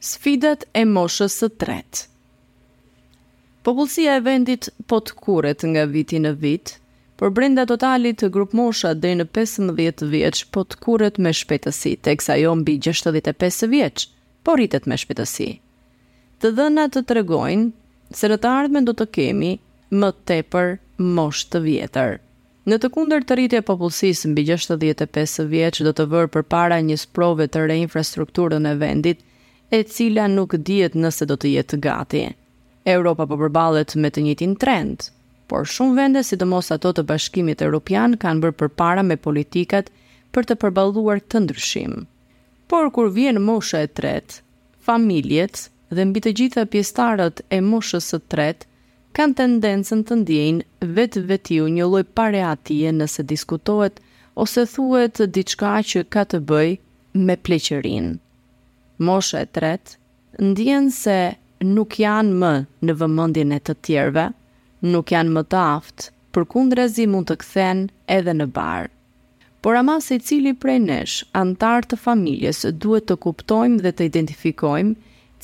Sfidat e moshës së tretë. Popullsia e vendit po tkurret nga viti në vit, por brenda totalit grupmosha deri në pesëmbëdhjetë vjeç po tkurret me shpejtësi, teksa ajo mbi gjashtëdhjetë e pesë vjeç po rritet me shpejtësi. Të dhënat tregojnë se në të ardhmen do të kemi më tepër moshë të vjetër. Në të kundërt rritja e popullsisë mbi gjashtëdhjetë e pesë vjeç do të vërë përpara një sprove të re infrastrukturën e vendit, e cila nuk dihet nëse do të jetë gati. Europa po përballet me të njëjtin trend, por shumë vende, sidomos ato të Bashkimit Europian kanë bërë përpara me politikat për të përballuar këtë ndryshim. Por kur vjen mosha e tretë, familjet dhe mbi të gjitha pjesëtarët e moshës së tretë kanë tendencën të ndjejnë vetvetiu një lloj parehatie nëse diskutohet ose thuhet diçka që ka të bëjë me pleqërinë. Mosha e tretë ndien se nuk janë më në vëmendjen e të tjerëve, nuk janë më të aftë, përkundrazi mund të kthehen edhe në barrë. Por ama secili prej nesh, anëtarë të familjes, duhet të kuptojmë dhe të identifikojmë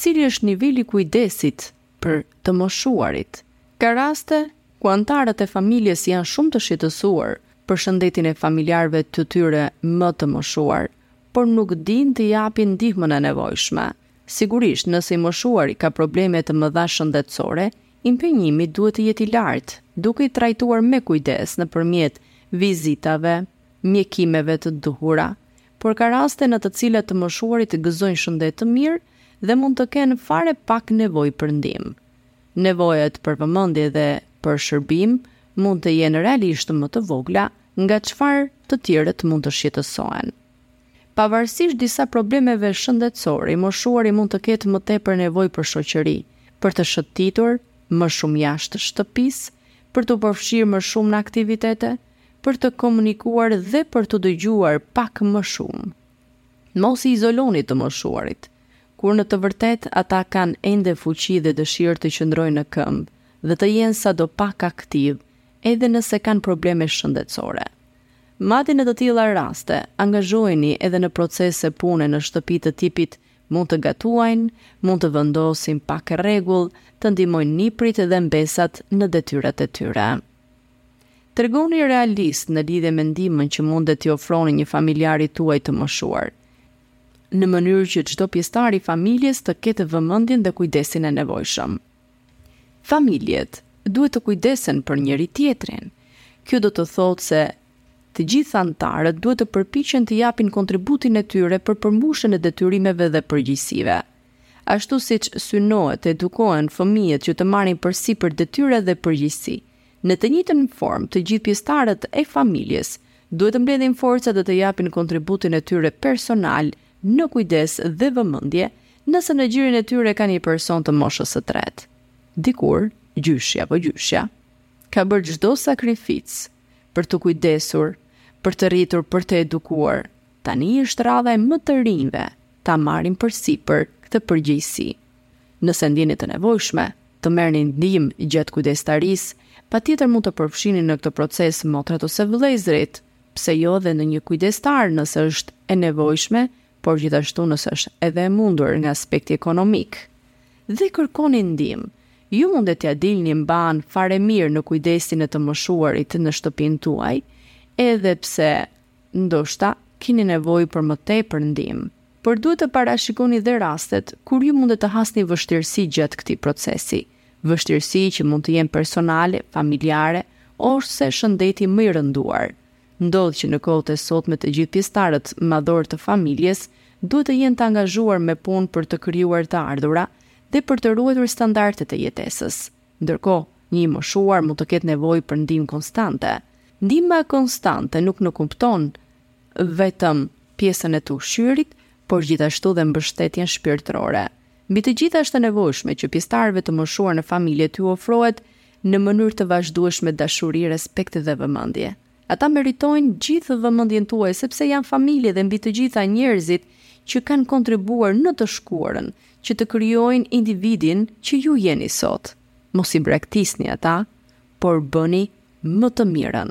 cili është niveli i kujdesit Për të moshuarit, ka raste ku anëtarët e familjes janë shumë të shqetësuar për shëndetin e familjarëve të tyre më të moshuar, por nuk dinë të japin ndihmën e nevojshme. Sigurisht, nëse i moshuari ka probleme të mëdha shëndetësore, impenjimi duhet të jetë i lartë, duke i trajtuar me kujdes nëpërmjet vizitave, mjekimeve të duhura, Por ka raste në të cilat të moshuarit gëzojnë shëndet të mirë dhe mund të kenë fare pak nevojë për ndihmë. Nevojat për vëmendje dhe për shërbim mund të jenë realisht më të vogla nga çfarë të tjerët mund të shqetësohen. Pavarësisht disa problemeve shëndetësore, i moshuari mund të ketë më tepër nevojë për shoqëri, për të shëtitur më shumë jashtë shtëpisë, për t'u përfshirë më shumë në aktivitete, për të komunikuar dhe për t'u dëgjuar pak më shumë. Mos i izoloni të moshuarit, kur në të vërtetë ata kanë ende fuqi dhe dëshirë të qëndrojnë në këmbë dhe të jenë sado pak aktivë edhe nëse kanë probleme shëndetësore. Madje në të tilla raste, angazhojini edhe në procese pune në shtëpi të tipit mund të gatuajnë, mund të vendosin pak rregull, të ndihmojnë nipërit dhe mbesat në detyrat e tyre. Tregohuni realistë në lidhje me ndihmën që mundet t'i ofroni një familjari tuaj të moshuar, në mënyrë që çdo pjesëtar i familjes të ketë vëmendjen dhe kujdesin e nevojshëm. Familjet duhet të kujdesen për njëri-tjetrin. Kjo do të thotë se të gjithë anëtarët duhet të përpiqen të japin kontributin e tyre për përmbushjen e detyrimeve dhe përgjegjësive. Ashtu siç synohet të edukohen fëmijët që të marrin përsipër detyra dhe përgjegjësi, Në të njëjtën formë, të gjithë pjesëtarët e familjes duhet të mbledhin forca dhe të japin kontributin e tyre personal në kujdes dhe vëmendje nëse në gjirin e tyre kanë një person të moshës së tretë. Dikur, gjyshi apo gjyshja ka bërë çdo sakrificë për të kujdesur, për të rritur, për të edukuar. Tani është radha e më të rinjve ta marrin përsipër këtë përgjegjësi. Nëse ndjeni të nevojshme të merrni ndihmë gjatë kujdestarisë, patjetër mund të përfshini në këtë proces motrat ose vëllezërit, pse jo edhe ndonjë kujdestar nëse është e nevojshme, por gjithashtu nëse është edhe e mundur nga aspekti ekonomik. Dhe kërkoni ndihmë. Ju mundet t'ia dilni mbanë fare mirë në kujdesin e të moshuarit në shtëpinë tuaj, edhe pse Ndoshta kini nevojë për më tepër ndihmë, por duhet të parashikoni dhe rastet kur ju mundet të hasni vështirësi gjatë këtij procesi, vështirësi që mund të jenë personale, familjare ose shëndeti më i rënduar. Ndodh që në kohët e sotme të gjithë pjesëtarët madhorë të familjes duhet të jenë të angazhuar me punë për të krijuar të ardhura dhe për të ruajtur standardet e jetesës. Ndërkohë, një i moshuar mund të ketë nevojë për ndihmë konstante. Ndihma konstante nuk nënkupton vetëm pjesën e të ushqyerit, por gjithashtu dhe mbështetjen shpirtërore. Mbi të gjitha është e nevojshme që pjesëtarëve të moshuar në familje t'u ofrohet në mënyrë të vazhdueshme dashuri, respekt dhe vëmendje. Ata meritojnë gjithë vëmendjen tuaj sepse janë familje dhe mbi të gjitha njerëzit që kanë kontribuar në të shkuarën që të krijojnë individin që ju jeni sot. Mos i braktisni ata, por bëni më të mirën.